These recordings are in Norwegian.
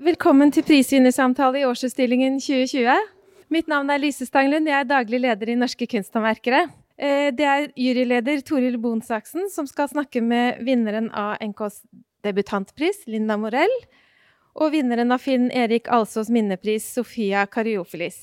Velkommen til prisvinnersamtale i årsutstillingen 2020. Mitt navn er Lise Stanglund, jeg er daglig leder i Norske kunsthåndverkere. Eh, det er juryleder Toril Bonsaksen som skal snakke med vinneren av NKs debutantpris, Linda Morell, og vinneren av Finn Erik Alsås minnepris, Sofia Kariofilis.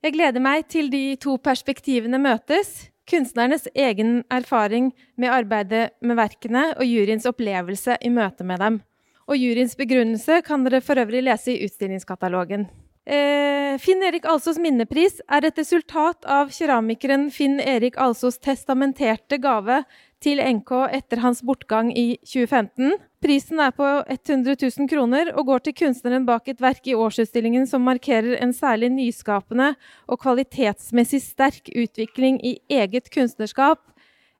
Jeg gleder meg til de to perspektivene møtes. Kunstnernes egen erfaring med arbeidet med verkene og juryens opplevelse i møte med dem og juryens begrunnelse kan dere for øvrig lese i utstillingskatalogen. Eh, Finn Erik Alsås minnepris er et resultat av keramikeren Finn Erik Alsås testamenterte gave til NK etter hans bortgang i 2015. Prisen er på 100 000 kroner og går til kunstneren bak et verk i årsutstillingen som markerer en særlig nyskapende og kvalitetsmessig sterk utvikling i eget kunstnerskap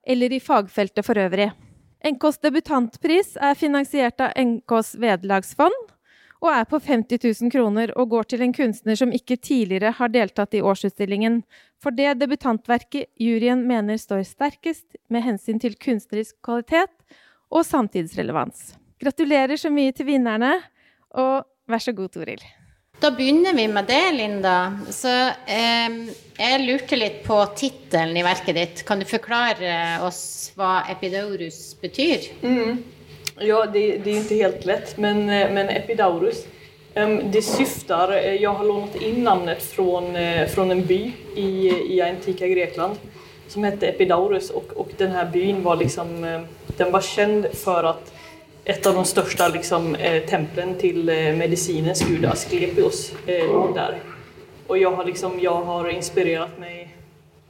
eller i fagfeltet for øvrig. NKs debutantpris er finansiert av NKs vederlagsfond og er på 50 000 kroner og går til en kunstner som ikke tidligere har deltatt i årsutstillingen, for det debutantverket juryen mener står sterkest med hensyn til kunstnerisk kvalitet og samtidsrelevans. Gratulerer så mye til vinnerne, og vær så god, Toril. Da begynner vi med det, Linda. Så eh, jeg lurte litt på tittelen i verket ditt. Kan du forklare oss hva epidaurus betyr? Mm. Ja, det, det, är inte helt lätt, men, men epidaurus um, det syftar, jag har lånat in namnet från, från en by i, i antika Grekland som hette Epidaurus och, och den här var liksom, den var känd för att ett av de største liksom, templene til eh, medicinens gud Asklepios der. Og jeg har, liksom, jeg har inspirert meg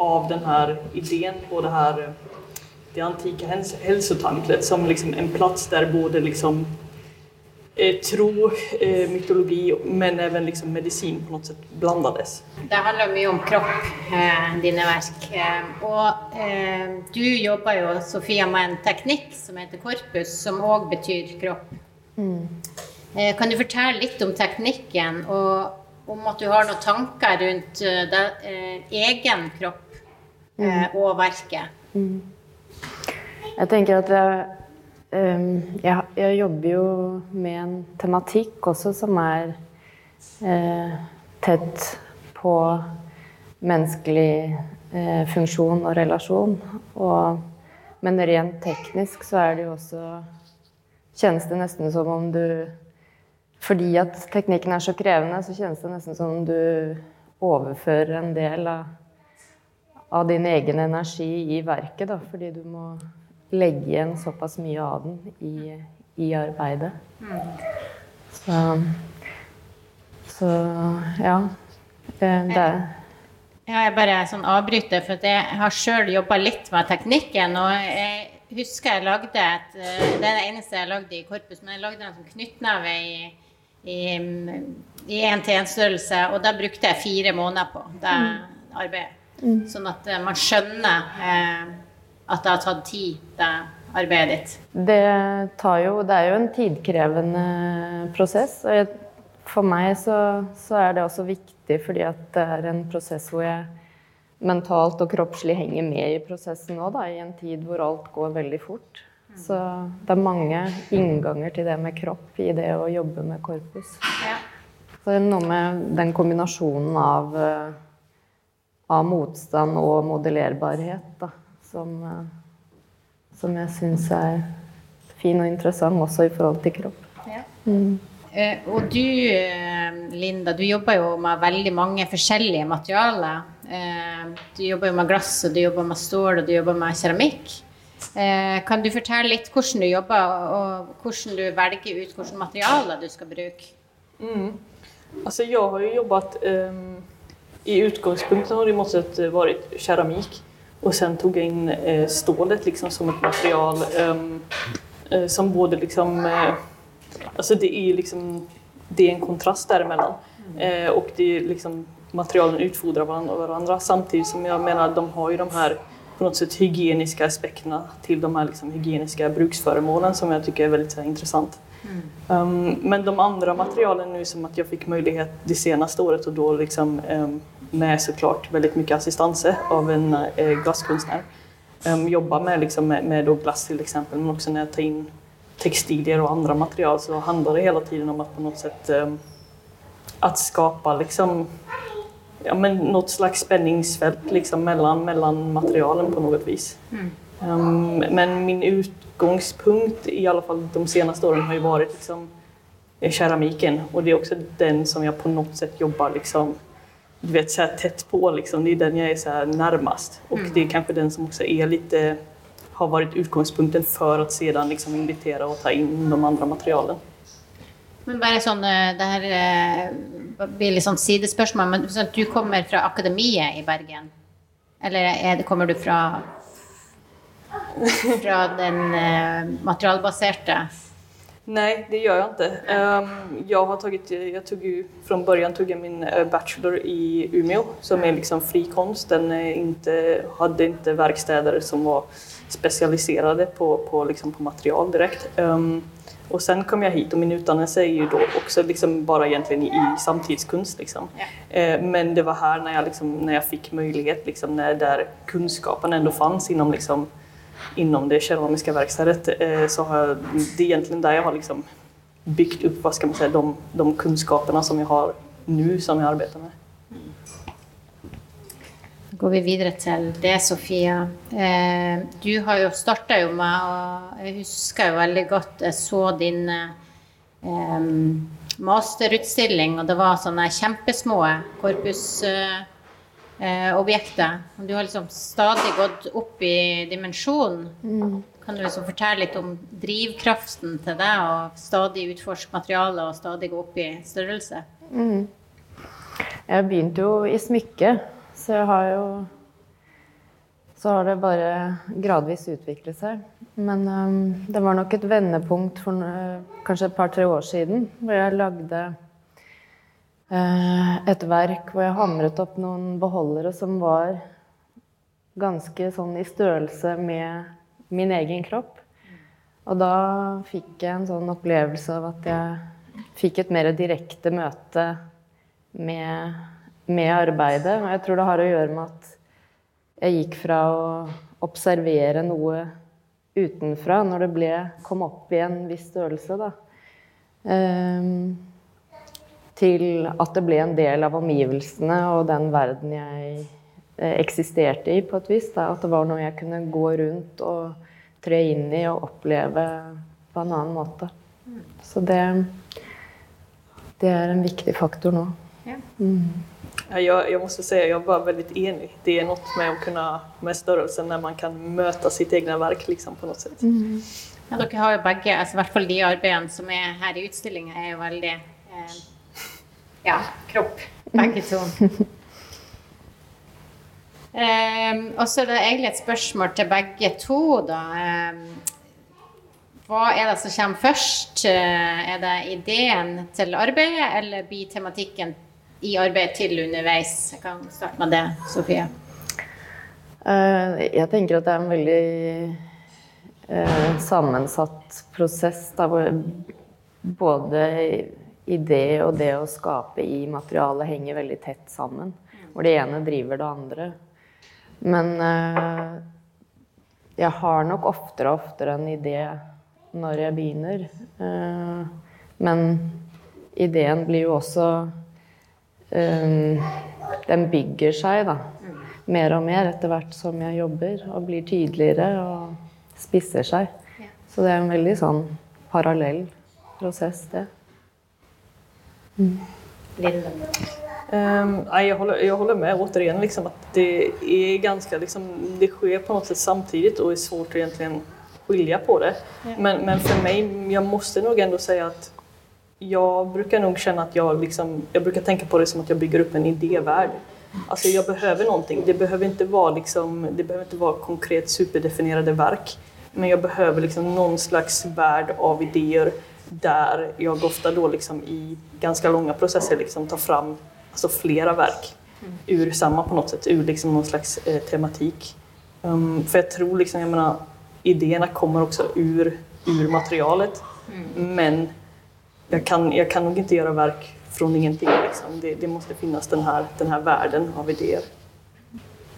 av denne ideen på det her eh, det antika helsetempelet som liksom en plass der både liksom eh, tro, eh, mytologi, men även liksom medicin på något sätt blandades. Det handler mye om kropp, eh, dine verk. Eh, og eh, du jobber jo, Sofia, med en teknikk som heter korpus, som òg betyr kropp. Mm. Eh, kan du fortelle litt om teknikken, og om at du har noen tanker rundt det, egen kropp mm. og verket? Mm. Jeg tenker at jeg jeg, jeg, jobber jo med en tematikk også som er eh, tett på menneskelig eh, funksjon og relasjon. Og, men rent teknisk så er det jo også Kjennes det nesten som om du Fordi at teknikken er så krevende, så kjennes det nesten som om du overfører en del av, av din egen energi i verket, da, fordi du må legge igjen såpass mye av den i, i arbeidet. Så, så, ja. Det, er ja, jeg bare sånn avbryter, for jeg har sjøl jobba litt med teknikken. Og jeg husker jeg lagde et Det er det eneste jeg lagde i korpus, men jeg lagde en sånn knyttneve i i én-til-én-størrelse, og da brukte jeg fire måneder på det mm. arbeidet. Mm. Sånn at man skjønner eh, at det har tatt tid, det arbeidet ditt? Det, jo, det er jo en tidkrevende prosess. og For meg så, så, er det også viktig fordi at det er en prosess hvor jeg mentalt og kroppslig henger med i prosessen nå, da, i en tid hvor alt går veldig fort. Så det er mange innganger til det med kropp i det å jobbe med korpus. Ja. Så noe med den kombinasjonen av, eh, av motstand og modellerbarhet. da som, eh, som jeg syns er fin og interessant også i forhold til kropp. Ja. Mm. Uh, og du, eh, Linda, du jobber jo med veldig mange forskjellige materialer. Du jobber jo med glass, og du jobber med stål, og du jobber med keramikk. Kan du fortelle litt hvordan du jobber, og hvordan du velger ut hvilke materialer du skal bruke? Mm. Altså, jeg har jo jobbet um, I utgangspunktet har det måttet være keramikk. Och sen tog jag in eh, stålet liksom som ett material ehm, eh, som både liksom... Eh, alltså det är liksom... Det är en kontrast däremellan. Eh, och det är liksom, materialen utfodrar varandra samtidigt som jag menar de har ju de här på något sätt hygieniska aspekterna till de här liksom, hygieniska bruksföremålen som jag tycker är väldigt här, intressant. Mm. Um, men de andra materialen nu som att jag fick möjlighet det senaste året och då liksom um, med såklart väldigt mycket assistanse av en eh, glasskonstnär. Um, jobba med, liksom, med, med glass till exempel, men också när jag tar in textilier och andra material så handlar det hela tiden om att på något sätt um, att skapa liksom, ja, men något slags spänningsfält liksom, mellan, mellan materialen på något vis. Mm. Um, men min utgångspunkt i alla fall de senaste åren har ju varit liksom, keramiken och det är också den som jag på något sätt jobbar liksom, du vet, så tätt på. Liksom. Det är den jag är så närmast. Och mm. det är kanske den som också är lite, har varit utgångspunkten för att sedan liksom invitera och ta in de andra materialen. Men bare sånn, eh, det her eh, blir litt sånn sidespørsmål, men sånn du kommer fra akademiet i Bergen? Eller det, kommer du fra, fra den uh, materialbaserte? Nej, det gör jag inte. Um, jag, har tagit, jag tog ju, från början tog jag min bachelor i Umeå som är liksom fri konst. Den inte, hade inte verkstäder som var specialiserade på, på, liksom på material direkt. Um, och sen kom jag hit och min utdannelse är ju då också liksom bara egentligen i, samtidskunst. Liksom. Ja. Eh, men det var här när jag, liksom, när jag fick möjlighet, liksom, när där kunskapen ändå fanns inom, liksom, inom det keramiska verkstället, eh, så har jag, det är egentligen där jag har liksom byggt upp vad ska man säga, de, de kunskaperna som jag har nu som jag arbetar med. går vi videre til det, Sofia. Eh, du har jo starta jo med og Jeg husker jo veldig godt jeg så din eh, masterutstilling, og det var sånne kjempesmå korpusobjekter. Eh, du har liksom stadig gått opp i dimensjon. Mm. Kan du liksom fortelle litt om drivkraften til det, og stadig utforske materialet og stadig gå opp i størrelse? Mm. Jeg begynte jo i smykke. Så jeg har jo Så har det bare gradvis utviklet seg. Men um, det var nok et vendepunkt for uh, kanskje et par-tre år siden hvor jeg lagde et verk hvor jeg hamret opp noen beholdere som var ganske sånn i størrelse med min egen kropp. Og da fikk jeg en sånn opplevelse av at jeg fikk et mer direkte møte med med arbeidet. Og jeg tror det har å gjøre med at jeg gikk fra å observere noe utenfra når det ble, kom opp i en viss størrelse, da, um, til at det ble en del av omgivelsene og den verden jeg eh, eksisterte i, på et vis. Da. At det var noe jeg kunne gå rundt og tre inn i og oppleve på en annen måte. Så det, det er en viktig faktor nå. Ja. Mm. Jag, jag, måste säga, jag var väldigt enig. Det är något med att kunna, med størrelsen när man kan møte sitt eget verk liksom, på något sätt. Mm. Ja, dere har jo begge, altså, i hvert fall de arbeidene som er her i utstillingen, er jo veldig eh, ja, kropp, begge to. um, og så er det egentlig et spørsmål til begge to, da. Um, hva er det som kommer først? Er det ideen til arbeidet, eller blir tematikken i arbeidet til underveis? Jeg kan starte med det, Sofie. Eh, jeg tenker at det er en veldig eh, sammensatt prosess. Da, både idé og det å skape i materialet henger veldig tett sammen. Hvor det ene driver det andre. Men eh, jeg har nok oftere og oftere en idé når jeg begynner. Men ideen blir jo også um, Den bygger seg da, mer og mer etter hvert som jeg jobber, og blir tydeligere og spisser seg. Så det er en veldig sånn parallell prosess, det. Mm. Um, jag, håller, jag håller med återigen liksom, att det är ganska, liksom, det sker på något sätt samtidigt och är svårt att egentligen skilja på det. Men, men för mig, jag måste nog ändå säga att jag brukar nog känna att jag, liksom, jag brukar tänka på det som att jag bygger upp en idévärld. Alltså jag behöver någonting. Det behöver inte vara, liksom, det behöver inte vara konkret superdefinierade verk. Men jag behöver liksom någon slags värld av idéer där jag ofta då liksom i ganska långa processer liksom tar fram alltså flera verk ur samma på något sätt, ur liksom någon slags eh, tematik. Um, för jag tror liksom, jag menar, idéerna kommer också ur, ur materialet. Mm. Men jag kan, jag kan nog inte göra verk från ingenting. Liksom. Det, det, måste finnas den här, den här världen av idéer.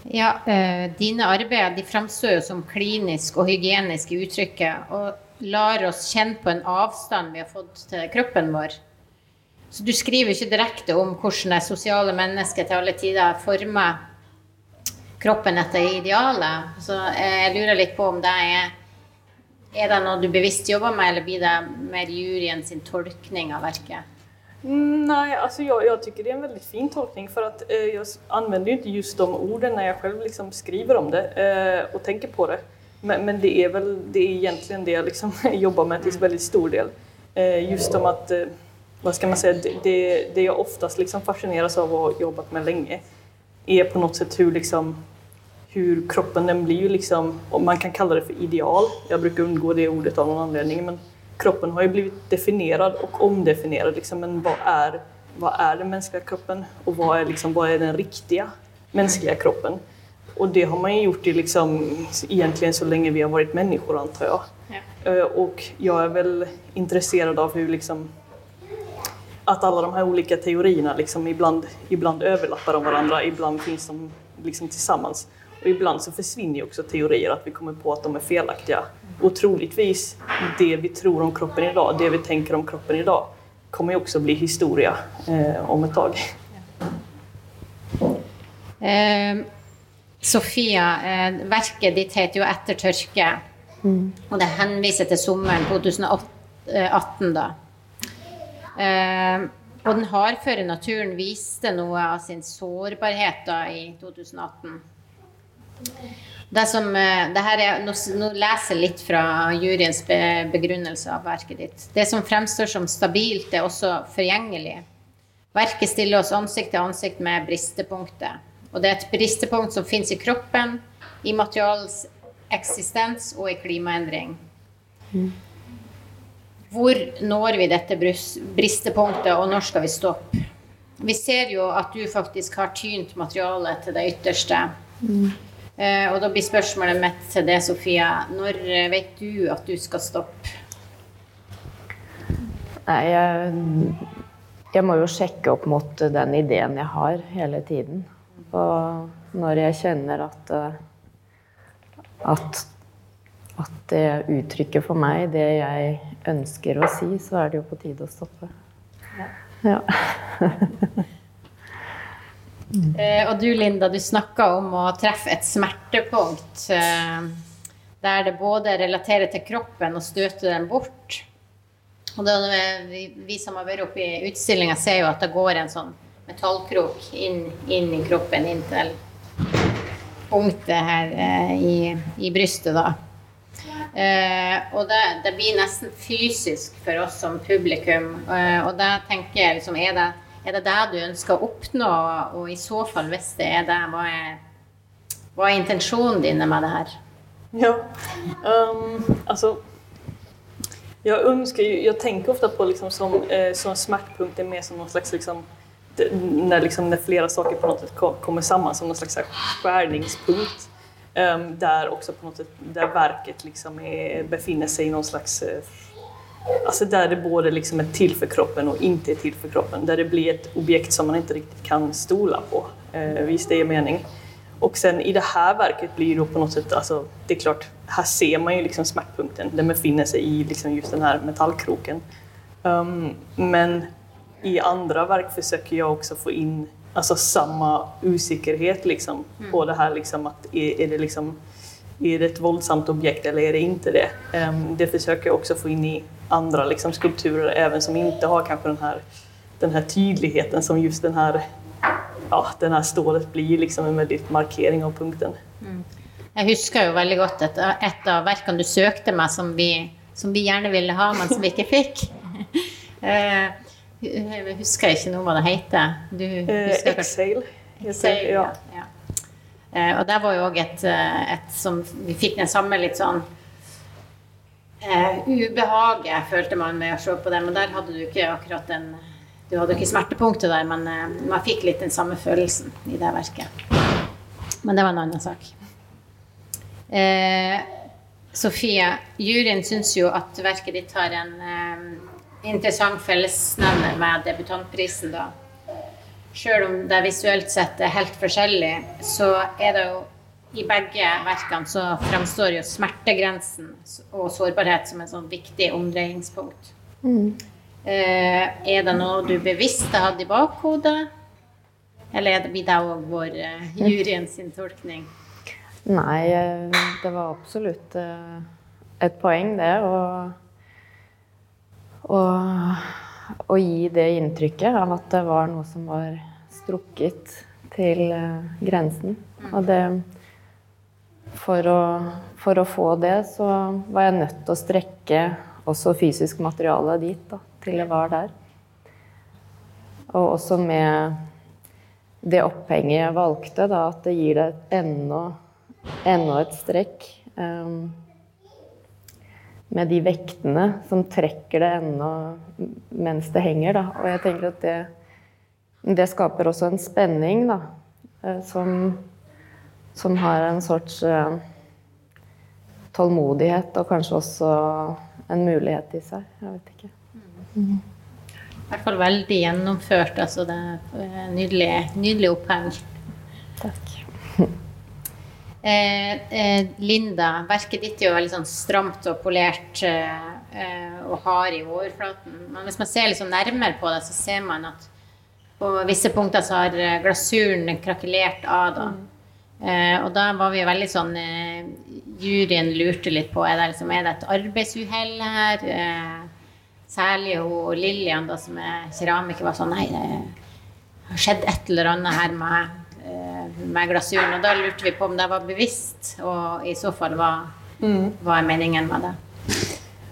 Ja, eh, dine arbeider de framstår jo som klinisk og hygienisk i uttrykket. Og lar oss kjenne på en avstand vi har fått til kroppen vår. Så du skriver ikke direkte om hvordan det sosiale mennesket til alle tider former kroppen etter idealet. Så jeg lurer litt på om det er Er det noe du bevisst jobber med, eller blir det mer juryen sin tolkning av verket? Nej, alltså jag, jag tycker det är en väldigt fin tolkning för att eh, jag använder ju inte just de orden när jag själv liksom skriver om det eh, och tänker på det. Men, men, det är väl det är egentligen det jag liksom jobbar med till väldigt stor del. Eh, just om att, eh, vad ska man säga, det, det, det jag oftast liksom fascineras av och har jobbat med länge är på något sätt hur liksom hur kroppen den blir liksom, man kan kalla det för ideal. Jag brukar undgå det ordet av någon anledning men kroppen har ju blivit definierad och omdefinierad. Liksom, men vad är, vad är den mänskliga kroppen och vad är, liksom, vad är den riktiga mänskliga kroppen? Och det har man ju gjort i liksom, egentligen så länge vi har varit människor antar jag. Ja. Eh, och jag är väl intresserad av hur liksom, att alla de här olika teorierna liksom ibland, ibland överlappar de varandra, ibland finns de liksom tillsammans. Och ibland så försvinner jo också teorier, att vi kommer på att de är felaktiga. Och troligtvis, det vi tror om kroppen idag, det vi tänker om kroppen idag, kommer ju också bli historia eh, om ett tag. Eh, Sofia, eh, verket ditt heter jo 'Etter tørke', mm. og det henviser til sommeren 2018. da. Eh, og den hardføre naturen viste noe av sin sårbarhet da i 2018. Det som, eh, det er, nå, nå, leser jeg litt fra juryens begrunnelse av verket ditt. Det som fremstår som stabilt, er også forgjengelig. Verket stiller oss ansikt til ansikt med bristepunktet. Og det er et bristepunkt som fins i kroppen, i materialets eksistens og i klimaendring. Hvor når vi dette bristepunktet, og når skal vi stoppe? Vi ser jo at du faktisk har tynt materialet til det ytterste. Mm. Eh, og da blir spørsmålet mitt til deg, Sofia. Når eh, vet du at du skal stoppe? Nei, jeg, jeg må jo sjekke opp mot den ideen jeg har hele tiden. Og når jeg kjenner at, eh, at, at det uttrykket for meg det jeg ønsker å si, så er det jo på tide å stoppe. Ja. ja. Mm. Eh, og du Linda, du snakka om å treffe et smertepunkt eh, der det både relaterer til kroppen og støter den bort. Og det, vi, vi, som har vært oppe i utstillinga, ser jo at det går en sånn metallkrok inn, inn i kroppen, inntil punktet her eh, i, i, brystet, da. Eh, og det, det, blir nesten fysisk for oss som publikum. Eh, og da tenker jeg liksom Er det er det det du ønsker å oppnå, og i så fall, hvis det er det, hva er, hva er intensjonen din med det her? Ja, um, altså jag önskar jag tänker ofta på liksom som, eh, som smärtpunkter mer som någon slags liksom, när, liksom, när flera saker på något sätt kommer samman som någon slags skärningspunkt. Um, där också på något sätt, där verket liksom är, befinner sig i någon slags eh, Alltså där det både liksom är till för kroppen och inte är till för kroppen. Där det blir ett objekt som man inte riktigt kan stola på. Eh, visst det är mening. Och sen i det här verket blir det på något sätt, alltså, det är klart, här ser man ju liksom smärtpunkten. Den befinner sig i liksom just den här metallkroken. Um, men i andra verk försöker jag också få in alltså, samma osäkerhet liksom, mm. på det här. Liksom, att är, är det liksom är det ett våldsamt objekt eller är det inte det? Um, det försöker jag också få in i andra liksom, skulpturer även som inte har kanske den här, den här tydligheten som just den här, ja, den här stålet blir liksom en väldigt markering av punkten. Mm. Jeg husker jo veldig godt et, et av verkene du søkte meg, som vi, som vi gjerne ville ha, men som vi ikke fikk. uh, jeg husker ikke noe hva det heter. Du husker uh, Exhale. Ja. ja. Uh, og der var jo òg et, et, som Vi fikk den samme litt sånn eh, ubehaget følte man med å se på dem. Og der hadde du ikke akkurat den Du hadde ikke smertepunktet der, men eh, man fikk litt den samme følelsen i det verket. Men det var en annen sak. Eh, Sofie, juryen syns jo at verket ditt har en eh, interessant fellesnevner med debutantprisen, da. Sjøl om det visuelt sett er helt forskjellig, så er det jo i begge verkene så framstår jo smertegrensen og sårbarhet som en sånn viktig omdreiningspunkt. Mm. Eh, er det noe du bevisst har hatt i bakhodet? Eller er det blir det òg vår uh, juryen sin tolkning? Nei, det var absolutt et poeng, det. Å gi det inntrykket av at det var noe som var strukket til uh, grensen. Mm. Og det for å, for å, få det, så var jeg nødt til å strekke også fysisk materiale dit, da, til det var der. Og også med det opphenget jeg valgte, da, at det gir deg enda, enda et strekk. Um, med de vektene som trekker det ennå mens det henger. Da. Og jeg tenker at det, det skaper også en spenning, da, eh, som som har en sorts uh, tålmodighet og kanskje også en mulighet i seg. Jeg vet ikke. Mm. I hvert fall veldig gjennomført. Altså det er nydelig, nydelig oppheng. Takk. Eh, eh, Linda, verket ditt er jo veldig sånn stramt og polert eh, og hard i overflaten. Men hvis man ser litt sånn nærmere på det, så ser man at på visse punkter så har glasuren krakelert av. da. Mm. Eh, og da var vi veldig sånn eh, Juryen lurte litt på er det, liksom, er det et arbeidsuhell her. Eh, særlig hun Lillian, da, som er keramiker, var sånn Nei, det har skjedd et eller annet her med, eh, med glasuren. Og da lurte vi på om det var bevisst, og i så fall hva, mm. hva er meningen med det.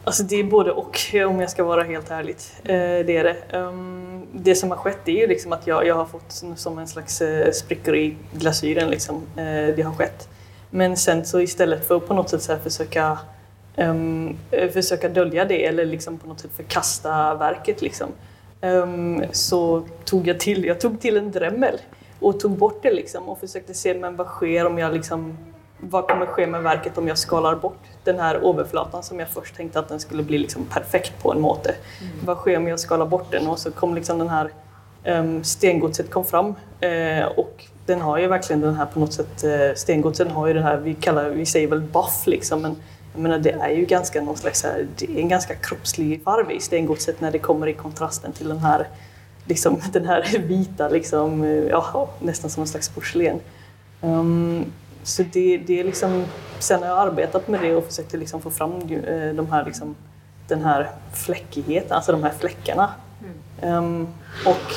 Alltså det är både och om jag ska vara helt ärlig. Eh, det är det. Um, det som har skett är ju liksom att jag, jag har fått som en slags eh, sprickor i glasyren. Liksom. Eh, det har skett. Men sen så istället för att på något sätt så försöka, um, försöka dölja det eller liksom på något sätt förkasta verket liksom, um, så tog jag till, jag tog till en Dremel och tog bort det liksom och försökte se men vad sker om jag liksom vad kommer ske med verket om jag skalar bort den här överflatan som jag först tänkte att den skulle bli liksom perfekt på en måte. Mm. Vad sker om jag skalar bort den? Och så kom liksom den här um, stengodset kom fram uh, och den har ju verkligen den här på något sätt, uh, stengodset har ju den här, vi kallar, vi säger väl buff liksom, men jag menar, det är ju ganska någon slags, här, det är en ganska kroppslig farv i stengodset när det kommer i kontrasten till den här, liksom, den här vita, liksom, ja, nästan som en slags porslin. Um, så det, det är liksom, sen har jag arbetat med det och försökt liksom få fram eh, de här, liksom, den här fläckigheten, alltså de här fläckarna. Mm. Um, och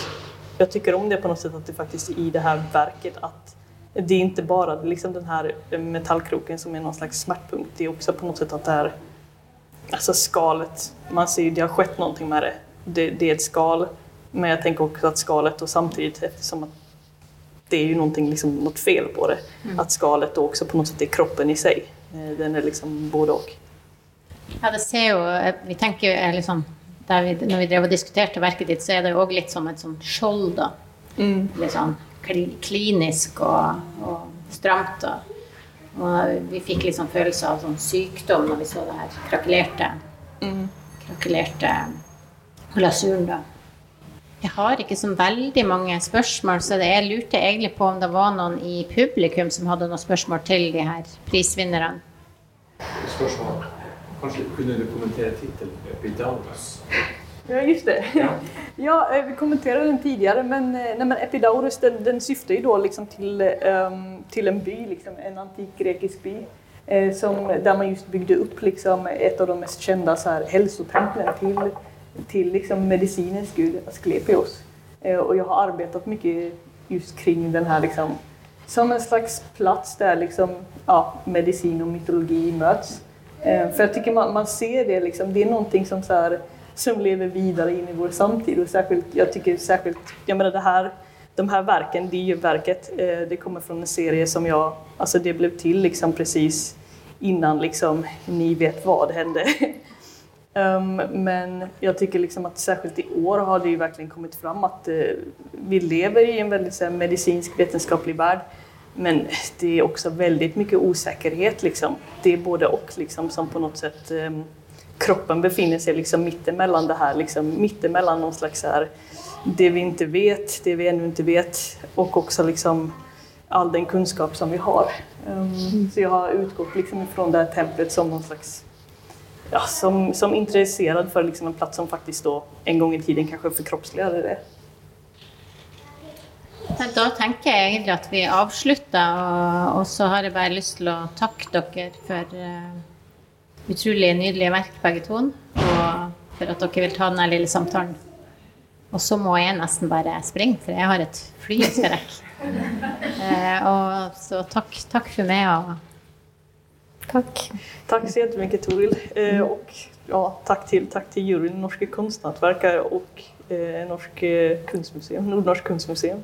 jag tycker om det på något sätt att det faktiskt i det här verket att det är inte bara liksom den här metallkroken som är någon slags smärtpunkt, det är också på något sätt att det här alltså skalet, man ser ju det har skett någonting med det. det. Det är ett skal, men jag tänker också att skalet och samtidigt eftersom att det är ju någonting, liksom, något fel på det. Mm. Att skalet då också på något sätt är kroppen i sig. Eh, den är liksom både och. Ja, det ser jo eh, Vi tenker jo eh, liksom vi, Når vi drev og diskuterte verket ditt, så er det jo òg litt som et sånt skjold, da. Mm. Litt sånn klinisk og, og stramt. Da. Og vi fikk liksom følelse av sånn sykdom når vi så det her krakelerte, mm. krakelerte glasuren, da. Jeg har ikke så veldig mange spørsmål, så jeg lurte egentlig på om det var noen i publikum som hadde noen spørsmål til de her prisvinnerne. Spørsmål. Kanskje kunne du kommentere tittelen 'Epidaurus'? Ja, just det. Ja. ja, eh, vi kommenterade den tidligere, men, eh, nej, men Epidaurus den, den syftar ju då liksom till, um, till en by, liksom, en antik grekisk by. Eh, som, där man just byggde upp liksom, ett av de mest kända så här, hälsotemplen till till liksom medicinens gud Asklepios. Eh, och jag har arbetat mycket just kring den här liksom, som en slags plats där liksom, ja, medicin och mytologi möts. Eh, för jag tycker man, man ser det, liksom, det är någonting som, så här, som lever vidare in i vår samtid. Och särskilt, jag tycker särskilt, jag menar det här, de här verken, det är ju verket, eh, det kommer från en serie som jag, alltså det blev till liksom precis innan liksom, ni vet vad hände. Um, men jag tycker liksom att särskilt i år har det ju verkligen kommit fram att uh, vi lever i en väldigt här, medicinsk vetenskaplig värld. Men det är också väldigt mycket osäkerhet. Liksom. Det är både och liksom, som på något sätt um, kroppen befinner sig liksom mittemellan det här, liksom, mittemellan någon slags här, det vi inte vet, det vi ännu inte vet och också liksom all den kunskap som vi har. Um, Så jag har utgått liksom ifrån det här templet som någon slags ja, som, som intresserad för liksom en plats som faktiskt då en gång i tiden kanske förkroppsligade det. Da tenker jeg egentlig at vi avslutter, og, og så har jeg bare lyst til å takke dere for uh, utrolig nydelige verk, begge to, og for at dere vil ta denne lille samtalen. Og så må jeg nesten bare springe, for jeg har et fly jeg skal rekke. Uh, og så takk, takk for meg. og Takk Tack så jättemycket Toril. Eh, och ja, tack, till, tack till juryn Norske konstnätverkare och eh, Norske eh, kunstmuseum, Nordnorsk konstmuseum.